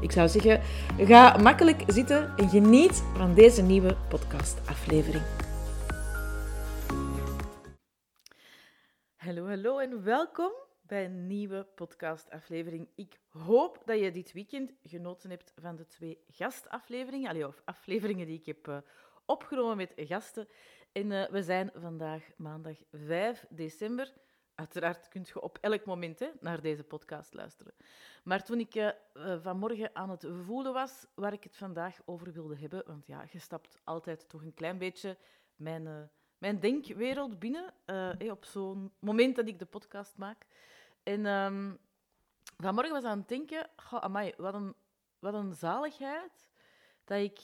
Ik zou zeggen, ga makkelijk zitten en geniet van deze nieuwe podcastaflevering. Hallo, hallo en welkom bij een nieuwe podcastaflevering. Ik hoop dat je dit weekend genoten hebt van de twee gastafleveringen, allee, of afleveringen die ik heb uh, opgenomen met gasten. En uh, we zijn vandaag maandag 5 december. Uiteraard kunt je op elk moment hè, naar deze podcast luisteren. Maar toen ik uh, vanmorgen aan het voelen was waar ik het vandaag over wilde hebben, want ja, je stapt altijd toch een klein beetje mijn, uh, mijn denkwereld binnen op zo'n moment dat ik de podcast maak. En um, vanmorgen was aan het denken, goh, amai, wat een, wat een zaligheid dat ik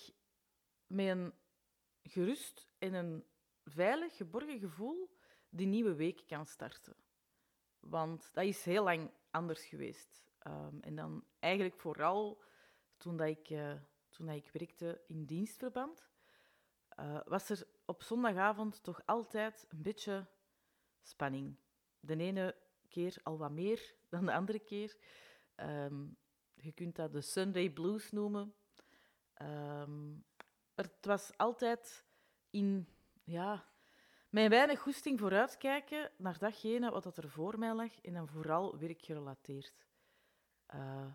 met een gerust en een veilig, geborgen gevoel die nieuwe week kan starten. Want dat is heel lang anders geweest. Um, en dan eigenlijk vooral toen, dat ik, uh, toen dat ik werkte in dienstverband, uh, was er op zondagavond toch altijd een beetje spanning. De ene keer al wat meer dan de andere keer. Um, je kunt dat de Sunday Blues noemen. Um, het was altijd in ja, mijn weinig goesting vooruitkijken naar datgene wat er voor mij lag en dan vooral werkgerelateerd. Uh,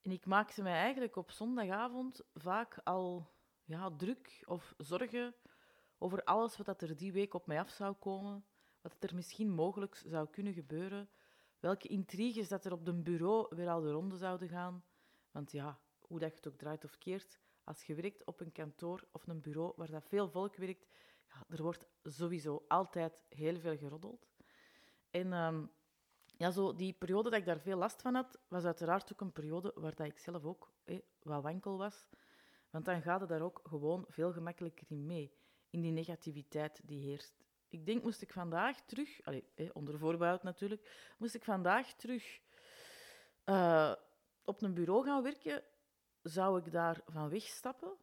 en ik maakte mij eigenlijk op zondagavond vaak al ja, druk of zorgen over alles wat er die week op mij af zou komen, wat er misschien mogelijk zou kunnen gebeuren, welke intriges dat er op een bureau weer al de ronde zouden gaan. Want ja, hoe dat je het ook draait of keert, als je werkt op een kantoor of een bureau waar dat veel volk werkt, ja, er wordt sowieso altijd heel veel geroddeld. En um, ja, zo die periode dat ik daar veel last van had, was uiteraard ook een periode waar dat ik zelf ook eh, wat wankel was. Want dan gaat het daar ook gewoon veel gemakkelijker in mee, in die negativiteit die heerst. Ik denk, moest ik vandaag terug, allez, eh, onder voorbehoud natuurlijk, moest ik vandaag terug uh, op een bureau gaan werken, zou ik daar van wegstappen.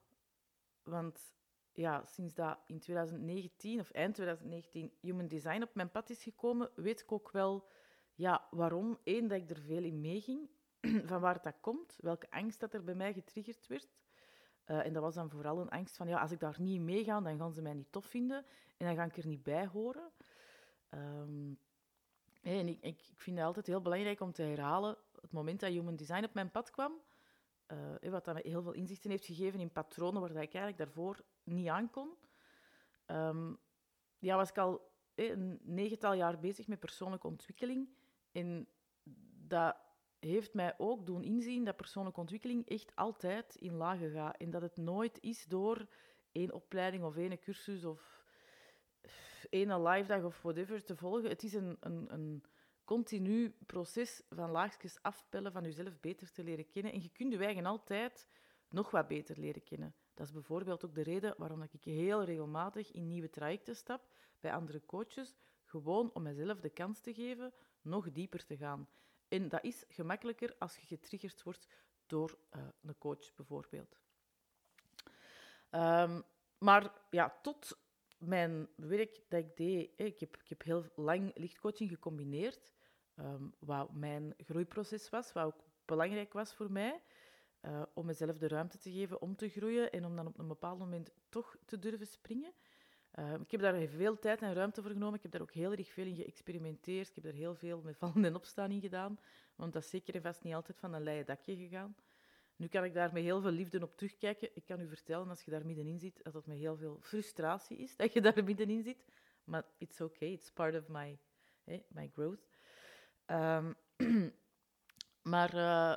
Want ja, sinds dat in 2019 of eind 2019 Human Design op mijn pad is gekomen, weet ik ook wel ja, waarom. Eén, dat ik er veel in meeging, van waar dat komt, welke angst dat er bij mij getriggerd werd. Uh, en dat was dan vooral een angst van, ja, als ik daar niet in meega, dan gaan ze mij niet tof vinden en dan ga ik er niet bij horen. Um, en ik, ik, vind het altijd heel belangrijk om te herhalen, het moment dat Human Design op mijn pad kwam, uh, wat dat mij heel veel inzichten heeft gegeven in patronen waar ik eigenlijk daarvoor niet aan kon. Um, ja, was ik al een negental jaar bezig met persoonlijke ontwikkeling. En dat heeft mij ook doen inzien dat persoonlijke ontwikkeling echt altijd in lagen gaat. En dat het nooit is door één opleiding of één cursus of één live dag of whatever te volgen. Het is een, een, een continu proces van laagjes afpellen, van jezelf beter te leren kennen. En je kunt je eigen altijd nog wat beter leren kennen. Dat is bijvoorbeeld ook de reden waarom ik heel regelmatig in nieuwe trajecten stap bij andere coaches, gewoon om mezelf de kans te geven nog dieper te gaan. En dat is gemakkelijker als je getriggerd wordt door uh, een coach bijvoorbeeld. Um, maar ja, tot mijn werk dat ik deed, ik heb, ik heb heel lang lichtcoaching gecombineerd, um, wat mijn groeiproces was, wat ook belangrijk was voor mij, uh, om mezelf de ruimte te geven om te groeien en om dan op een bepaald moment toch te durven springen. Uh, ik heb daar veel tijd en ruimte voor genomen. Ik heb daar ook heel erg veel in geëxperimenteerd. Ik heb daar heel veel met vallen en opstaan in gedaan. Want dat is zeker en vast niet altijd van een leien dakje gegaan. Nu kan ik daar met heel veel liefde op terugkijken. Ik kan u vertellen, als je daar middenin zit, dat het met heel veel frustratie is dat je daar middenin zit. Maar it's okay, it's part of my, hey, my growth. Um, maar uh,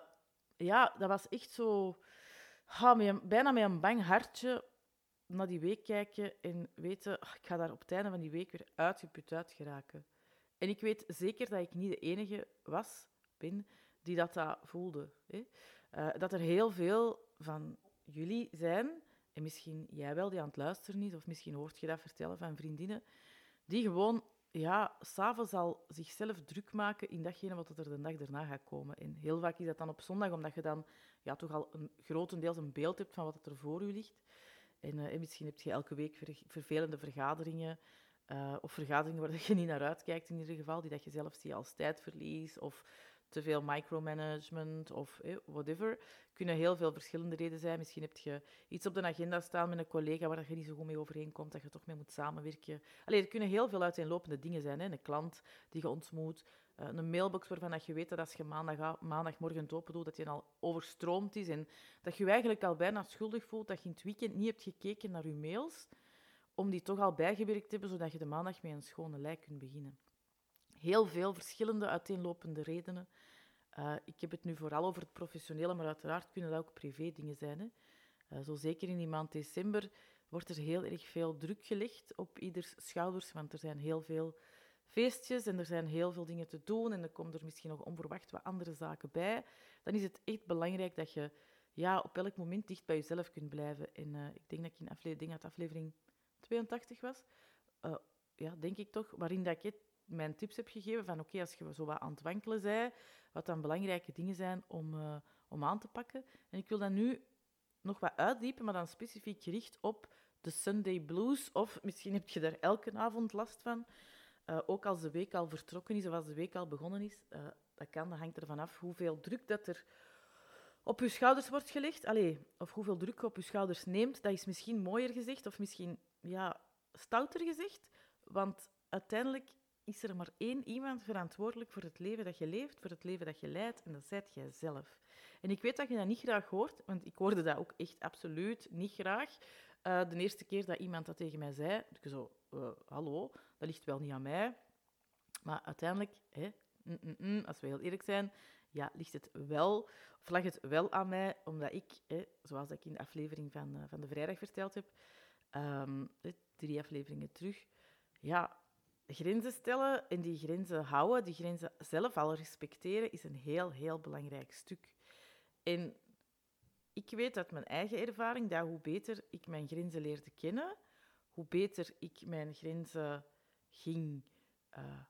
ja, dat was echt zo... Ha, bijna met een bang hartje naar die week kijken en weten, ach, ik ga daar op het einde van die week weer uitgeput uit geraken. En ik weet zeker dat ik niet de enige was, ben, die dat, dat voelde. Hè. Uh, dat er heel veel van jullie zijn en misschien jij wel die aan het luisteren is, of misschien hoort je dat vertellen van vriendinnen, die gewoon ja, s'avonds al zichzelf druk maken in datgene wat er de dag daarna gaat komen. En heel vaak is dat dan op zondag, omdat je dan ja, toch al een, grotendeels een beeld hebt van wat er voor u ligt. En, uh, misschien heb je elke week vervelende vergaderingen, uh, of vergaderingen waar je niet naar uitkijkt in ieder geval, die dat je zelf ziet als tijdverlies, of te veel micromanagement of eh, whatever. kunnen heel veel verschillende redenen zijn. Misschien heb je iets op de agenda staan met een collega waar je niet zo goed mee overeenkomt, dat je toch mee moet samenwerken. Allee, er kunnen heel veel uiteenlopende dingen zijn. Hè. Een klant die je ontmoet, uh, een mailbox waarvan je weet dat als je maandag, maandagmorgen het open doet, dat je al overstroomd is en dat je je eigenlijk al bijna schuldig voelt dat je in het weekend niet hebt gekeken naar je mails, om die toch al bijgewerkt te hebben, zodat je de maandag met een schone lei kunt beginnen heel veel verschillende uiteenlopende redenen. Uh, ik heb het nu vooral over het professionele, maar uiteraard kunnen dat ook privé dingen zijn. Hè. Uh, zo zeker in die maand december wordt er heel erg veel druk gelegd op ieders schouders, want er zijn heel veel feestjes en er zijn heel veel dingen te doen en er komen er misschien nog onverwacht wat andere zaken bij. Dan is het echt belangrijk dat je ja, op elk moment dicht bij jezelf kunt blijven. En uh, ik denk dat ik in aflevering, dat aflevering 82 was, ja, denk ik toch, waarin dat ik mijn tips heb gegeven van oké, als je zo wat aan het wankelen bent, wat dan belangrijke dingen zijn om, uh, om aan te pakken. En ik wil dat nu nog wat uitdiepen, maar dan specifiek gericht op de Sunday Blues. Of misschien heb je daar elke avond last van. Uh, ook als de week al vertrokken is of als de week al begonnen is. Uh, dat kan, dat hangt ervan af hoeveel druk dat er op je schouders wordt gelegd. Allee, of hoeveel druk je op je schouders neemt. Dat is misschien mooier gezegd of misschien ja, stouter gezegd. Want uiteindelijk is er maar één iemand verantwoordelijk voor het leven dat je leeft, voor het leven dat je leidt, en dat zijt jij zelf. En ik weet dat je dat niet graag hoort, want ik hoorde dat ook echt absoluut niet graag. Uh, de eerste keer dat iemand dat tegen mij zei, ik zo, uh, hallo, dat ligt wel niet aan mij. Maar uiteindelijk, hè, mm, mm, mm, als we heel eerlijk zijn, ja, ligt het wel, of lag het wel aan mij, omdat ik, hè, zoals ik in de aflevering van, uh, van de vrijdag verteld heb, um, drie afleveringen terug, ja, grenzen stellen en die grenzen houden, die grenzen zelf al respecteren, is een heel, heel belangrijk stuk. En ik weet uit mijn eigen ervaring dat hoe beter ik mijn grenzen leerde kennen, hoe beter ik mijn grenzen ging uh,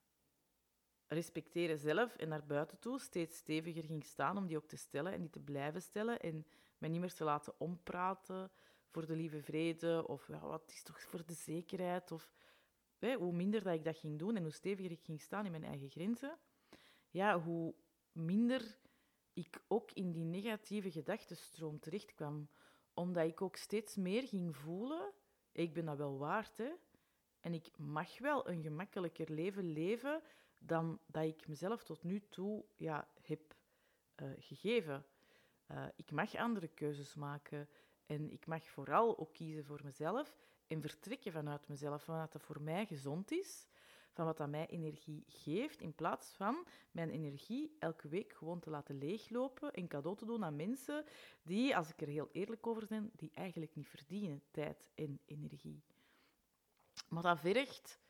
respecteren zelf en naar buiten toe steeds steviger ging staan om die ook te stellen en die te blijven stellen en mij niet meer te laten ompraten voor de lieve vrede of ja, wat is toch voor de zekerheid of hoe minder dat ik dat ging doen en hoe steviger ik ging staan in mijn eigen grenzen, ja, hoe minder ik ook in die negatieve gedachtenstroom terecht kwam. Omdat ik ook steeds meer ging voelen, ik ben dat wel waard, hè. En ik mag wel een gemakkelijker leven leven dan dat ik mezelf tot nu toe ja, heb uh, gegeven. Uh, ik mag andere keuzes maken en ik mag vooral ook kiezen voor mezelf en vertrekken vanuit mezelf, van wat dat voor mij gezond is, van wat dat mij energie geeft, in plaats van mijn energie elke week gewoon te laten leeglopen en cadeau te doen aan mensen die, als ik er heel eerlijk over ben, die eigenlijk niet verdienen tijd en energie. Maar dat vergt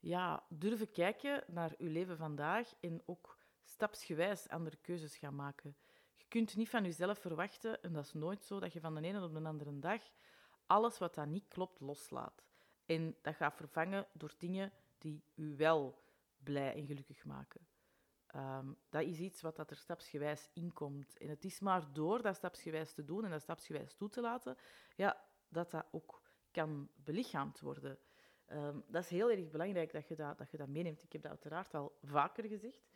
ja, durven kijken naar uw leven vandaag en ook stapsgewijs andere keuzes gaan maken. Je kunt niet van jezelf verwachten, en dat is nooit zo, dat je van de ene op de andere dag alles wat dat niet klopt loslaat. En dat gaat vervangen door dingen die u wel blij en gelukkig maken. Um, dat is iets wat dat er stapsgewijs inkomt. En het is maar door dat stapsgewijs te doen en dat stapsgewijs toe te laten, ja, dat dat ook kan belichaamd worden. Um, dat is heel erg belangrijk dat je dat, dat je dat meeneemt. Ik heb dat uiteraard al vaker gezegd.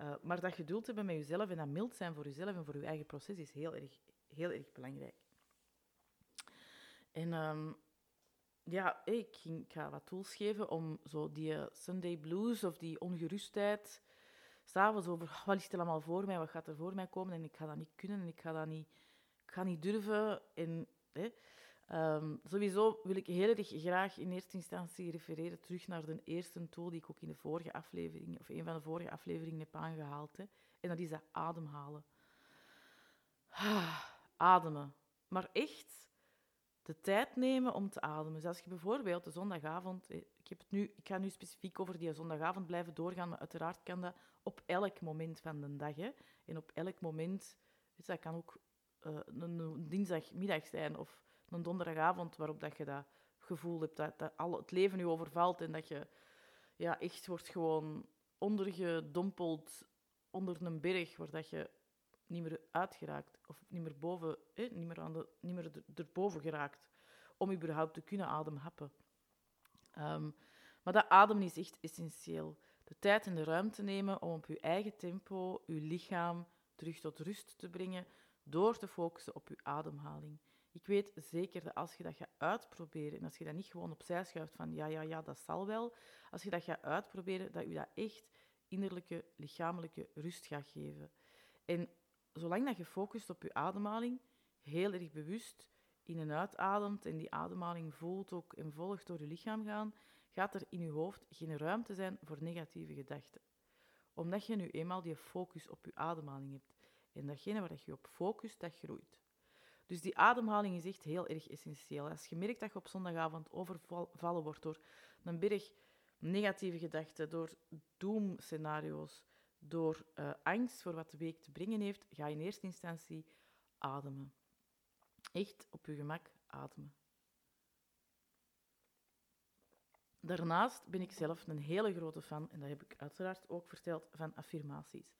Uh, maar dat geduld hebben met jezelf en dat mild zijn voor jezelf en voor je eigen proces is heel erg, heel erg belangrijk. En um, ja, ik, ging, ga wat tools geven om zo die eh, Sunday blues of die ongerustheid, s'avonds over wat ligt er allemaal voor mij, wat gaat er voor mij komen en ik ga dat niet kunnen en ik ga dat niet, ga niet durven. En, hè, um, sowieso wil ik heel erg graag in eerste instantie refereren terug naar de eerste tool die ik ook in de vorige aflevering, of een van de vorige afleveringen heb aangehaald. Hè, en dat is dat ademhalen. ademen. Maar echt de tijd nemen om te ademen. Dus als je bijvoorbeeld de zondagavond... Eh, ik, heb het nu, ik ga nu specifiek over die zondagavond blijven doorgaan, maar uiteraard kan dat op elk moment van de dag. Hè. En op elk moment... Dus dat kan ook uh, een, dinsdagmiddag zijn of een donderdagavond waarop dat je dat gevoel hebt dat, dat al het leven je overvalt en dat je ja, echt wordt gewoon ondergedompeld onder een berg waar dat je niet meer uitgeraakt of niet meer boven, niet meer, aan de, niet meer erboven geraakt om überhaupt te kunnen ademhappen. Um, maar dat ademen is echt essentieel. De tijd en de ruimte nemen om op je eigen tempo je lichaam terug tot rust te brengen door te focussen op je ademhaling. Ik weet zeker dat als je dat gaat uitproberen en als je dat niet gewoon opzij schuift van ja, ja, ja, dat zal wel, als je dat gaat uitproberen, dat je dat echt innerlijke, lichamelijke rust gaat geven. En zolang dat je focust op je ademhaling, heel erg bewust in en uitademt en die ademhaling voelt ook en volgt door je lichaam gaan, gaat er in je hoofd geen ruimte zijn voor negatieve gedachten. Omdat je nu eenmaal die focus op je ademhaling hebt. En datgene waar je op focust, dat groeit. Dus die ademhaling is echt heel erg essentieel. Als je merkt dat je op zondagavond overvallen wordt door een berg negatieve gedachten, door doemscenario's, door uh, angst voor wat de week te brengen heeft, ga je in eerste instantie ademen. Echt op je gemak ademen. Daarnaast ben ik zelf een hele grote fan, en dat heb ik uiteraard ook verteld, van affirmaties.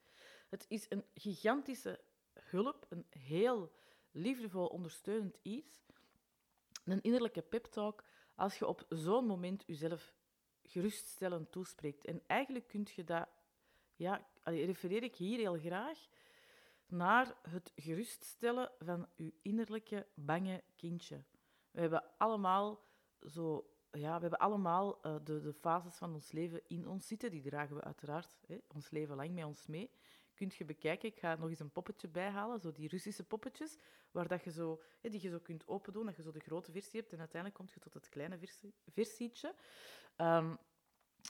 Het is een gigantische hulp, een heel liefdevol ondersteunend iets, een innerlijke pep-talk, als je op zo'n moment jezelf geruststellend toespreekt. En eigenlijk kun je dat, ja, refereer ik hier heel graag naar het geruststellen van je innerlijke bange kindje. We hebben allemaal zo ja, we hebben allemaal uh, de, de fases van ons leven in ons zitten. Die dragen we uiteraard hè, ons leven lang met ons mee. Kunt je bekijken, ik ga nog eens een poppetje bijhalen, zo die Russische poppetjes, waar dat je zo, hè, die je zo kunt open doen, dat je zo de grote versie hebt en uiteindelijk kom je tot het kleine versie, versietje. Um,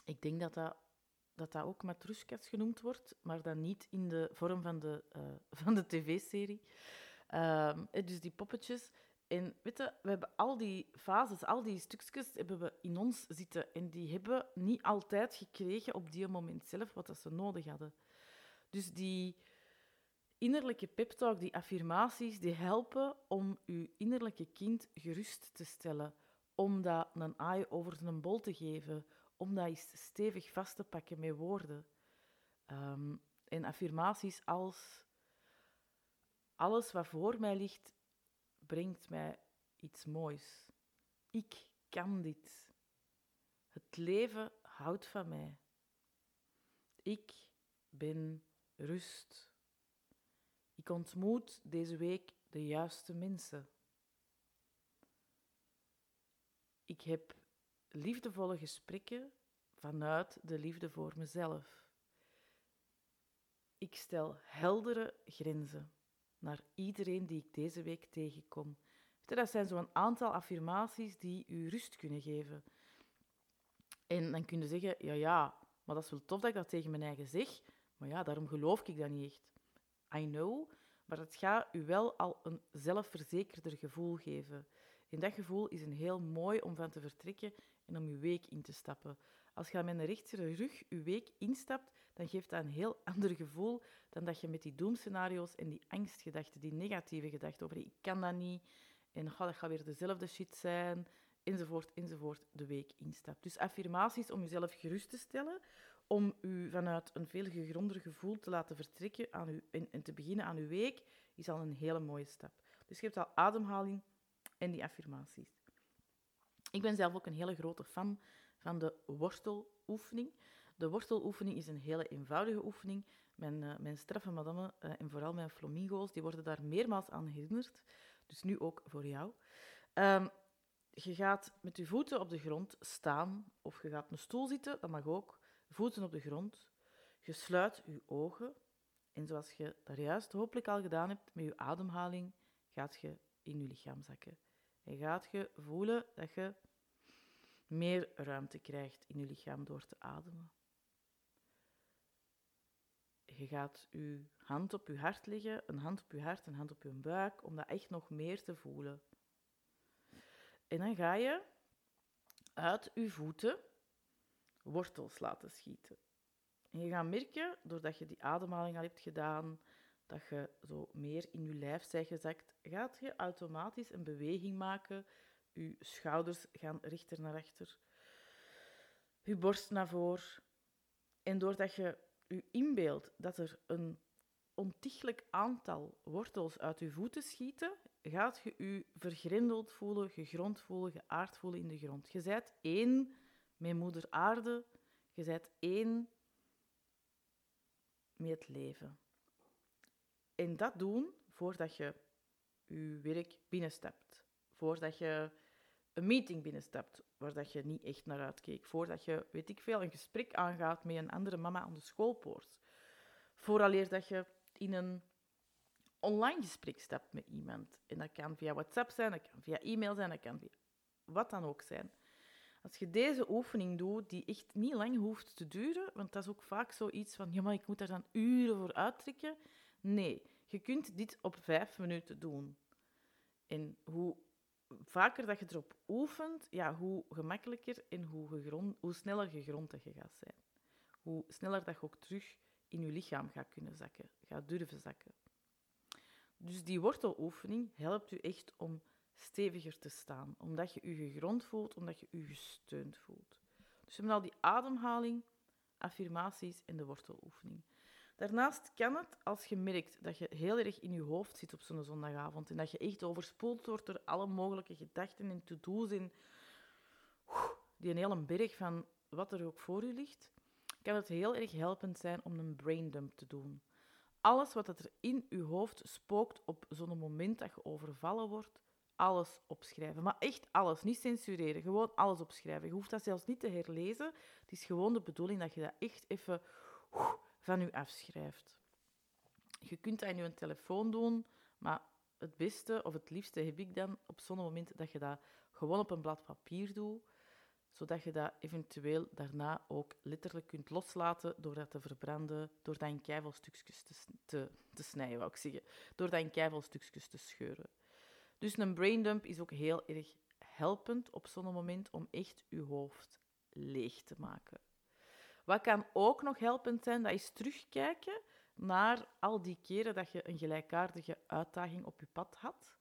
ik denk dat dat, dat dat ook matrushkas genoemd wordt, maar dan niet in de vorm van de, uh, van de tv-serie. Um, dus die poppetjes, en weet je, we hebben al die fases, al die stukjes hebben we in ons zitten. En die hebben niet altijd gekregen op die moment zelf wat dat ze nodig hadden. Dus die innerlijke pep die affirmaties, die helpen om uw innerlijke kind gerust te stellen. Om dat een aai over een bol te geven. Om dat eens stevig vast te pakken met woorden. En affirmaties als... Alles wat voor mij ligt, brengt mij iets moois. Ik kan dit. Het leven houdt van mij. Ik ben rust. Ik ontmoet deze week de juiste mensen. Ik heb liefdevolle gesprekken vanuit de liefde voor mezelf. Ik stel heldere grenzen naar iedereen die ik deze week tegenkom. Dat zijn zo'n aantal affirmaties die u rust kunnen geven. En dan kun je zeggen, ja, ja, maar dat is wel tof dat ik dat tegen mijn eigen zeg, maar ja, daarom geloof ik dat niet echt. I know, maar het gaat u wel al een zelfverzekerder gevoel geven. En dat gevoel is een heel mooi om van te vertrekken en om uw week in te stappen. Als je met een rechtere rug uw week instapt, dan geeft dat een heel ander gevoel dan dat je met die doemscenario's en die angstgedachten, die negatieve gedachten over ik kan dat niet en oh, dat gaat weer dezelfde shit zijn, enzovoort, enzovoort, de week instapt. Dus affirmaties om jezelf gerust te stellen, om u vanuit een veel gegronder gevoel te laten vertrekken aan u, en, en te beginnen aan uw week, is al een hele mooie stap. Dus je hebt al ademhaling en die affirmaties. Ik ben zelf ook een hele grote fan van de worteloefening. De worteloefening is een hele eenvoudige oefening. Mijn, uh, mijn straffe madame uh, en vooral mijn flamingo's die worden daar meermaals aan herinnerd. Dus nu ook voor jou. Um, je gaat met je voeten op de grond staan of je gaat op een stoel zitten, dat mag ook. Voeten op de grond. Je sluit je ogen. En zoals je daar juist hopelijk al gedaan hebt met je ademhaling, gaat je in je lichaam zakken. En gaat je voelen dat je meer ruimte krijgt in je lichaam door te ademen. Je gaat je hand op je hart leggen, een hand op je hart, een hand op je buik, om dat echt nog meer te voelen. En dan ga je uit je voeten wortels laten schieten. En je gaat merken, doordat je die ademhaling al hebt gedaan, dat je zo meer in je lijf bent gezakt, gaat je automatisch een beweging maken. Je schouders gaan rechter naar achter, je borst naar voren. En doordat je je inbeeldt dat er een ontiegelijk aantal wortels uit je voeten schieten, gaat je je vergrendeld voelen, gegrond voelen, geaard voelen in de grond. Je bent één met moeder aarde, je bent één met het leven. En dat doen voordat je je werk binnenstapt, voordat je een meeting binnenstapt waar je niet echt naar uitkeek, voordat je, weet ik veel, een gesprek aangaat met een andere mama aan de schoolpoort, vooraleer dat je in een online gesprek stapt met iemand. En dat kan via WhatsApp zijn, dat kan via e-mail zijn, dat kan via wat dan ook zijn. Als je deze oefening doet, die echt niet lang hoeft te duren, want dat is ook vaak zoiets van, ja, maar ik moet daar dan uren voor uittrekken. Nee, je kunt dit op vijf minuten doen. En hoe vaker dat je erop oefent, ja, hoe gemakkelijker en hoe, gegrond, hoe sneller gegrond dat je gaat zijn. Hoe sneller dat je ook terug in je lichaam gaat kunnen zakken, gaat durven zakken. Dus die worteloefening helpt u echt om steviger te staan, omdat je je gegrond voelt, omdat je je gesteund voelt. Dus we hebben al die ademhaling, affirmaties en de worteloefening. Daarnaast kan het, als je merkt dat je heel erg in je hoofd zit op zo'n zondagavond en dat je echt overspoeld wordt door alle mogelijke gedachten en to-do's en die een hele berg van wat er ook voor je ligt, kan het heel erg helpend zijn om een braindump te doen. Alles wat er in je hoofd spookt op zo'n moment dat je overvallen wordt, alles opschrijven. Maar echt alles, niet censureren, gewoon alles opschrijven. Je hoeft dat zelfs niet te herlezen. Het is gewoon de bedoeling dat je dat echt even van je afschrijft. Je kunt dat in je telefoon doen, maar het beste of het liefste heb ik dan op zo'n moment dat je dat gewoon op een blad papier doet, zodat je dat eventueel daarna ook letterlijk kunt loslaten door dat te verbranden, door dat in keivelstukjes te, te, te snijden, wou ik zeggen. Door dat in keivelstukjes te scheuren. Dus een braindump is ook heel erg helpend op zo'n moment om echt je hoofd leeg te maken. Wat kan ook nog helpend zijn, dat is terugkijken naar al die keren dat je een gelijkaardige uitdaging op je pad had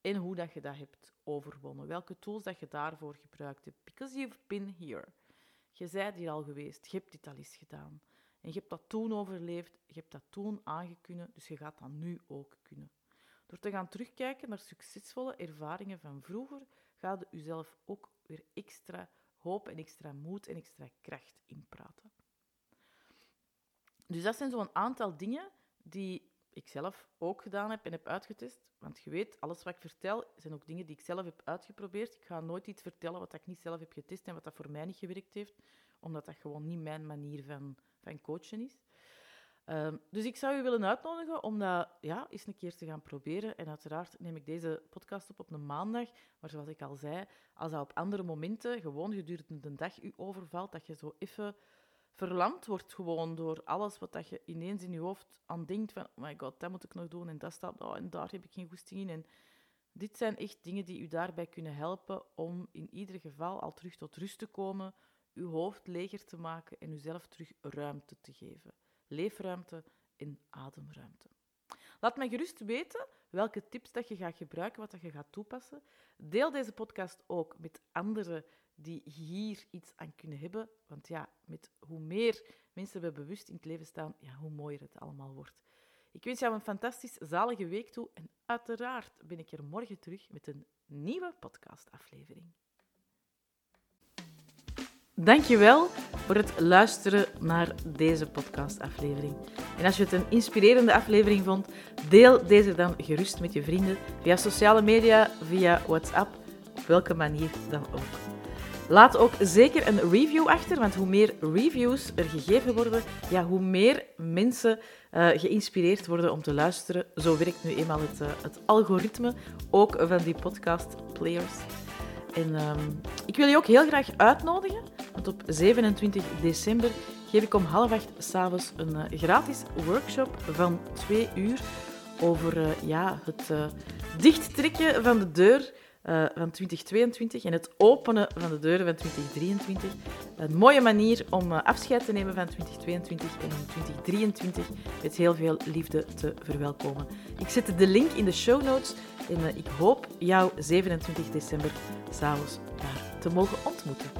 en hoe dat je dat hebt overwonnen. Welke tools dat je daarvoor gebruikt hebt. Because you've been here. Je bent hier al geweest, je hebt dit al eens gedaan. En je hebt dat toen overleefd, je hebt dat toen aangekunnen, dus je gaat dat nu ook kunnen. Door te gaan terugkijken naar succesvolle ervaringen van vroeger, ga je jezelf ook weer extra hoop en extra moed en extra kracht inpraten. Dus dat zijn zo'n aantal dingen die ik zelf ook gedaan heb en heb uitgetest. Want je weet, alles wat ik vertel, zijn ook dingen die ik zelf heb uitgeprobeerd. Ik ga nooit iets vertellen wat ik niet zelf heb getest en wat dat voor mij niet gewerkt heeft, omdat dat gewoon niet mijn manier van, van coachen is. Um, dus ik zou u willen uitnodigen om dat ja, eens een keer te gaan proberen. En uiteraard neem ik deze podcast op op een maandag. Maar zoals ik al zei, als dat op andere momenten, gewoon gedurende de dag, u overvalt, dat je zo even verlamd wordt gewoon door alles wat dat je ineens in je hoofd aan denkt van oh my god, dat moet ik nog doen en dat staat, oh, en daar heb ik geen goesting in. En dit zijn echt dingen die u daarbij kunnen helpen om in ieder geval al terug tot rust te komen, uw hoofd leger te maken en uzelf terug ruimte te geven leefruimte en ademruimte. Laat mij gerust weten welke tips dat je gaat gebruiken, wat dat je gaat toepassen. Deel deze podcast ook met anderen die hier iets aan kunnen hebben. Want ja, met hoe meer mensen we bewust in het leven staan, ja, hoe mooier het allemaal wordt. Ik wens jou een fantastisch zalige week toe en uiteraard ben ik er morgen terug met een nieuwe podcastaflevering. Dankjewel voor het luisteren naar deze podcastaflevering. En als je het een inspirerende aflevering vond, deel deze dan gerust met je vrienden via sociale media, via WhatsApp, op welke manier dan ook. Laat ook zeker een review achter, want hoe meer reviews er gegeven worden, ja, hoe meer mensen uh, geïnspireerd worden om te luisteren. Zo werkt nu eenmaal het, uh, het algoritme, ook van die podcast players. En um, ik wil je ook heel graag uitnodigen, want op 27 december geef ik om half acht s'avonds een uh, gratis workshop van twee uur over uh, ja, het uh, dichttrekken van de deur van 2022 en het openen van de deuren van 2023. Een mooie manier om afscheid te nemen van 2022 en om 2023 met heel veel liefde te verwelkomen. Ik zet de link in de show notes en ik hoop jou 27 december s'avonds daar te mogen ontmoeten.